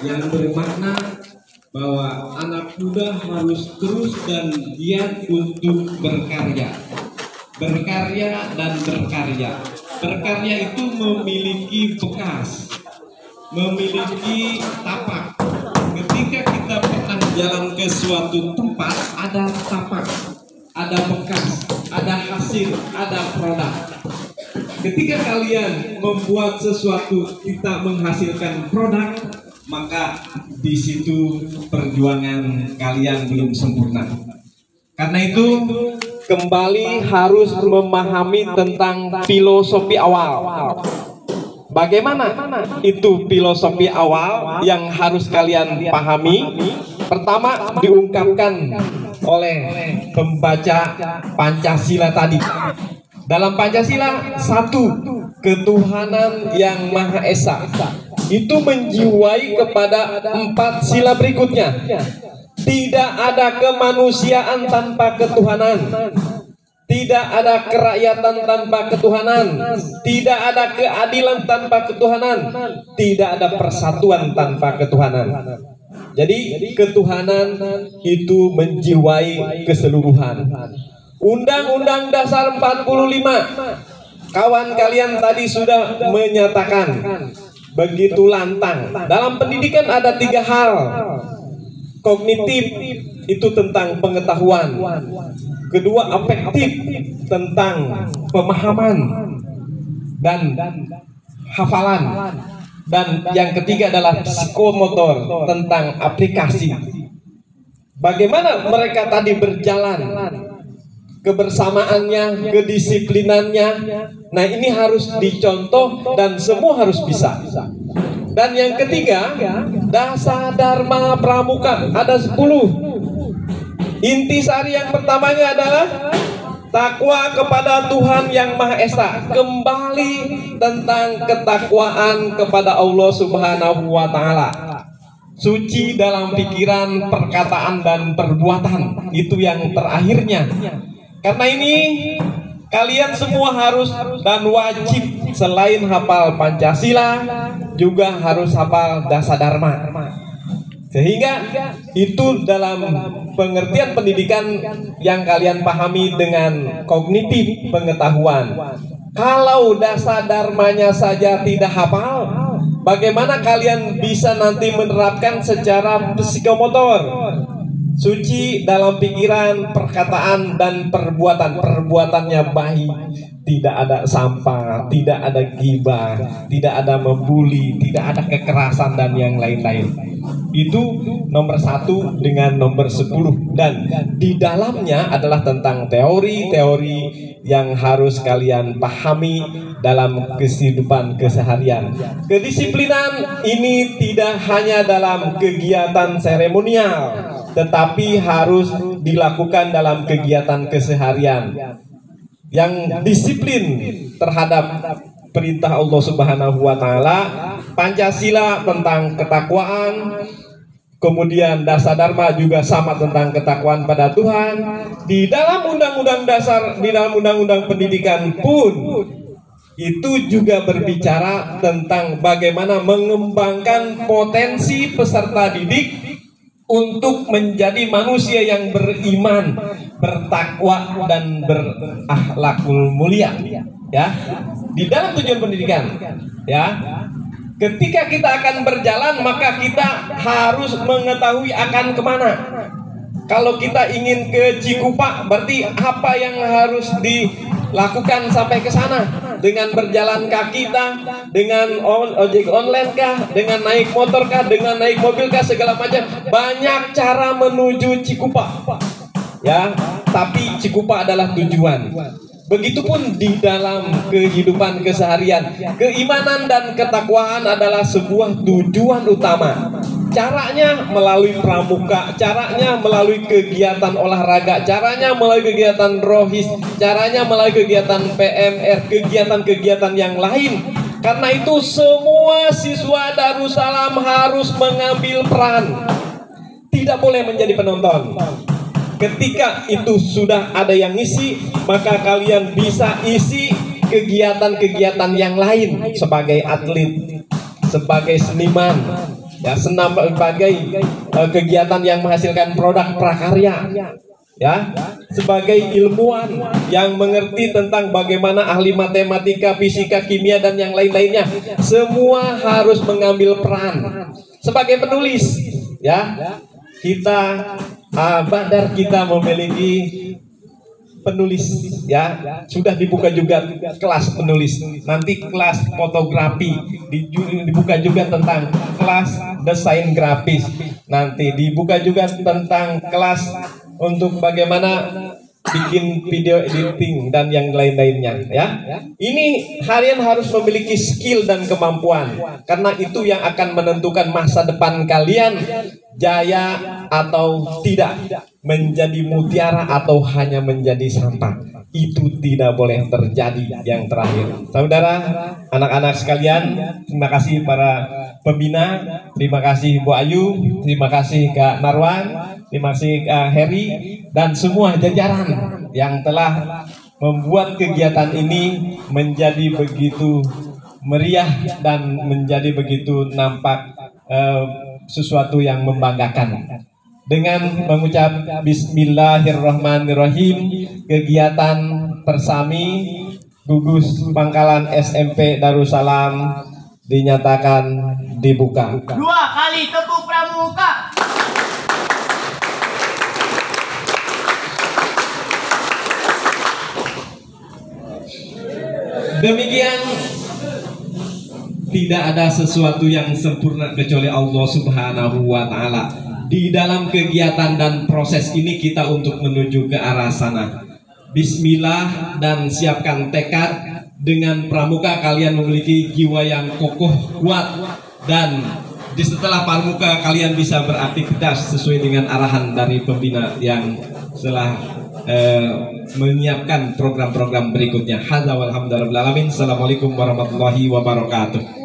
yang bermakna bahwa anak muda harus terus dan giat untuk berkarya. Berkarya dan berkarya. Berkarya itu memiliki bekas, memiliki tapak. Ketika kita pernah jalan ke suatu tempat, ada tapak, ada bekas, ada hasil, ada produk. Ketika kalian membuat sesuatu, kita menghasilkan produk, maka di situ perjuangan kalian belum sempurna. Karena itu kembali harus memahami tentang filosofi awal. Bagaimana itu filosofi awal yang harus kalian pahami? Pertama diungkapkan oleh pembaca Pancasila tadi. Dalam Pancasila satu ketuhanan yang Maha Esa itu menjiwai kepada empat sila berikutnya. Tidak ada kemanusiaan tanpa ketuhanan. Tidak ada kerakyatan tanpa ketuhanan. Tidak ada keadilan tanpa ketuhanan. Tidak ada persatuan tanpa ketuhanan. Jadi ketuhanan itu menjiwai keseluruhan. Undang-Undang Dasar 45 Kawan kalian tadi sudah menyatakan begitu lantang. Dalam pendidikan ada tiga hal. Kognitif itu tentang pengetahuan. Kedua afektif tentang pemahaman dan hafalan. Dan yang ketiga adalah psikomotor tentang aplikasi. Bagaimana mereka tadi berjalan kebersamaannya, kedisiplinannya. Nah, ini harus dicontoh dan semua harus bisa. Dan yang ketiga, dasar dharma pramuka ada 10. Intisari yang pertamanya adalah takwa kepada Tuhan yang Maha Esa. Kembali tentang ketakwaan kepada Allah Subhanahu wa taala suci dalam pikiran, perkataan, dan perbuatan. Itu yang terakhirnya. Karena ini kalian semua harus dan wajib selain hafal Pancasila juga harus hafal Dasa Dharma. Sehingga itu dalam pengertian pendidikan yang kalian pahami dengan kognitif pengetahuan. Kalau dasa dharmanya saja tidak hafal, bagaimana kalian bisa nanti menerapkan secara psikomotor? Suci dalam pikiran, perkataan, dan perbuatan. Perbuatannya baik. Tidak ada sampah, tidak ada gibah, tidak ada membuli, tidak ada kekerasan, dan yang lain-lain. Itu nomor satu dengan nomor sepuluh. Dan di dalamnya adalah tentang teori-teori yang harus kalian pahami dalam kehidupan keseharian. Kedisiplinan ini tidak hanya dalam kegiatan seremonial, tetapi harus dilakukan dalam kegiatan keseharian yang disiplin terhadap perintah Allah Subhanahu wa taala, Pancasila tentang ketakwaan, kemudian dasar dharma juga sama tentang ketakwaan pada Tuhan. Di dalam undang-undang dasar, di dalam undang-undang pendidikan pun itu juga berbicara tentang bagaimana mengembangkan potensi peserta didik untuk menjadi manusia yang beriman, bertakwa dan berakhlakul mulia. Ya, di dalam tujuan pendidikan, ya. Ketika kita akan berjalan, maka kita harus mengetahui akan ke mana. Kalau kita ingin ke Cikupa, berarti apa yang harus dilakukan sampai ke sana? Dengan berjalan kaki kah? Dengan ojek online kah? Dengan naik motor kah? Dengan naik mobil kah? Segala macam. Banyak cara menuju Cikupa. Ya, tapi Cikupa adalah tujuan. Begitupun di dalam kehidupan keseharian, keimanan dan ketakwaan adalah sebuah tujuan utama. Caranya melalui pramuka, caranya melalui kegiatan olahraga, caranya melalui kegiatan rohis, caranya melalui kegiatan PMR, kegiatan-kegiatan yang lain. Karena itu semua siswa Darussalam harus mengambil peran. Tidak boleh menjadi penonton. Ketika itu sudah ada yang isi, maka kalian bisa isi kegiatan-kegiatan yang lain sebagai atlet, sebagai seniman, ya senam sebagai eh, kegiatan yang menghasilkan produk prakarya. Ya sebagai ilmuwan yang mengerti tentang bagaimana ahli matematika, fisika, kimia dan yang lain-lainnya. Semua harus mengambil peran sebagai penulis. Ya kita ah, Badar kita memiliki penulis ya. Sudah dibuka juga kelas penulis. Nanti kelas fotografi di- dibuka juga tentang kelas desain grafis. Nanti dibuka juga tentang kelas untuk bagaimana bikin video editing dan yang lain-lainnya ya. Ini harian harus memiliki skill dan kemampuan. Karena itu yang akan menentukan masa depan kalian jaya atau tidak menjadi mutiara atau hanya menjadi sampah. Itu tidak boleh terjadi yang terakhir. Saudara anak-anak sekalian terima kasih para pembina terima kasih Bu Ayu terima kasih Kak Marwan terima kasih Kak Heri dan semua jajaran yang telah membuat kegiatan ini menjadi begitu meriah dan menjadi begitu nampak eh, sesuatu yang membanggakan dengan mengucap Bismillahirrahmanirrahim kegiatan Persami gugus Pangkalan SMP Darussalam dinyatakan dibuka. Dua kali tepuk pramuka. Demikian tidak ada sesuatu yang sempurna kecuali Allah Subhanahu wa taala. Di dalam kegiatan dan proses ini kita untuk menuju ke arah sana. Bismillah dan siapkan tekad dengan pramuka kalian memiliki jiwa yang kokoh kuat dan di setelah pramuka kalian bisa beraktivitas sesuai dengan arahan dari pembina yang telah eh, menyiapkan program-program berikutnya. Hadza walhamdulillah. Assalamualaikum warahmatullahi wabarakatuh.